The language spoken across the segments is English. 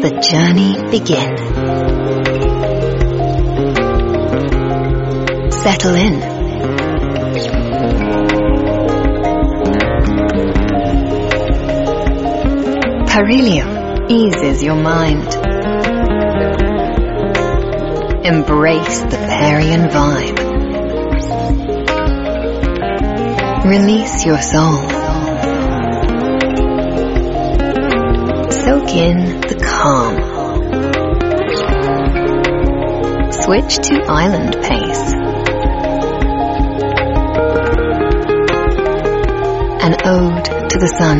the journey begin. Settle in. Parilio eases your mind. Embrace the Parian vibe. Release your soul. Soak in the calm. Switch to island pace. An ode to the sun.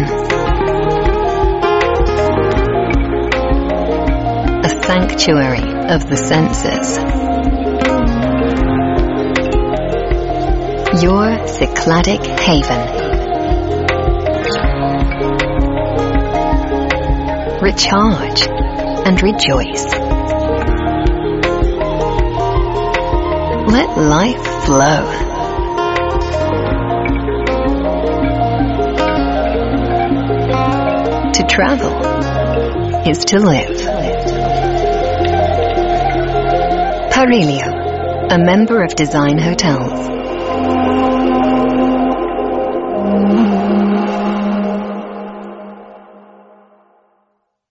A sanctuary of the senses. Your Cycladic haven. Recharge and rejoice. Let life flow. To travel is to live. Parilio, a member of Design Hotels.